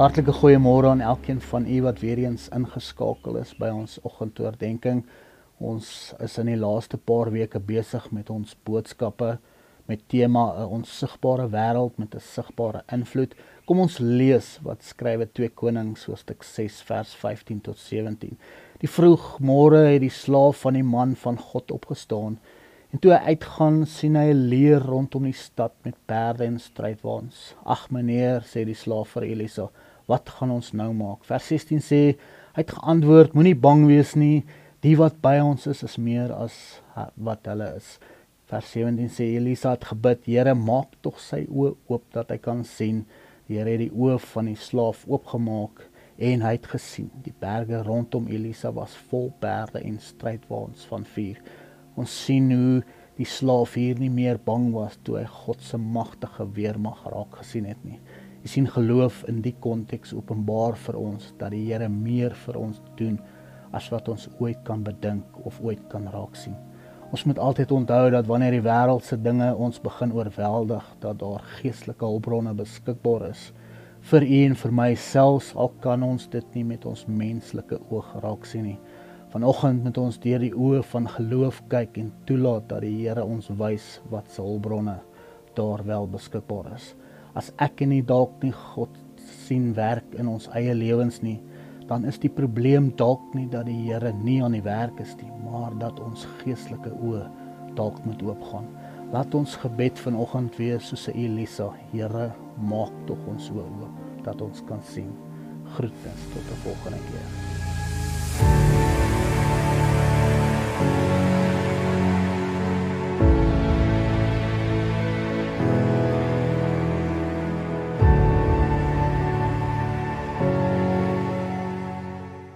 Hartlike goeiemôre aan elkeen van u wat weer eens ingeskakel is by ons oggendoordenkings. Ons is in die laaste paar weke besig met ons boodskappe met tema 'n onsigbare wêreld met 'n sigbare invloed. Kom ons lees wat skrywe 2 Konings hoofstuk 6 vers 15 tot 17. Die vroegmôre het die slaaf van die man van God opgestaan en toe hy uitgaan sien hy 'n leer rondom die stad met perde en strydwaans. "Ag meneer," sê die slaaf vir Elisa, wat gaan ons nou maak? Vers 16 sê hy het geantwoord: Moenie bang wees nie. Die wat by ons is is meer as wat hulle is. Vers 17 sê Elisa het gebid: Here, maak tog sy oë oop dat hy kan sien. Die Here het die oë van die slaaf oopgemaak en hy het gesien die berge rondom Elisa was vol perde en strydwaans van vuur. Ons sien hoe die slaaf hier nie meer bang was toe hy God se magtige weermag raak gesien het nie. Jy sien geloof in die konteks openbaar vir ons dat die Here meer vir ons doen as wat ons ooit kan bedink of ooit kan raak sien. Ons moet altyd onthou dat wanneer die wêreldse dinge ons begin oorweldig, dat daar geestelike hulpbronne beskikbaar is vir u en vir my selfs al kan ons dit nie met ons menslike oog raak sien nie. Vanoggend moet ons deur die oë van geloof kyk en toelaat dat die Here ons wys wat se hulpbronne daar wel beskikbaar is as ek en nie dalk nie God sien werk in ons eie lewens nie, dan is die probleem dalk nie dat die Here nie aan die werk is nie, maar dat ons geestelike oë dalk moet oopgaan. Laat ons gebed vanoggend wees soos Elisa, Here, maak tog ons oë oop dat ons kan sien. Groetens tot 'n volgende keer.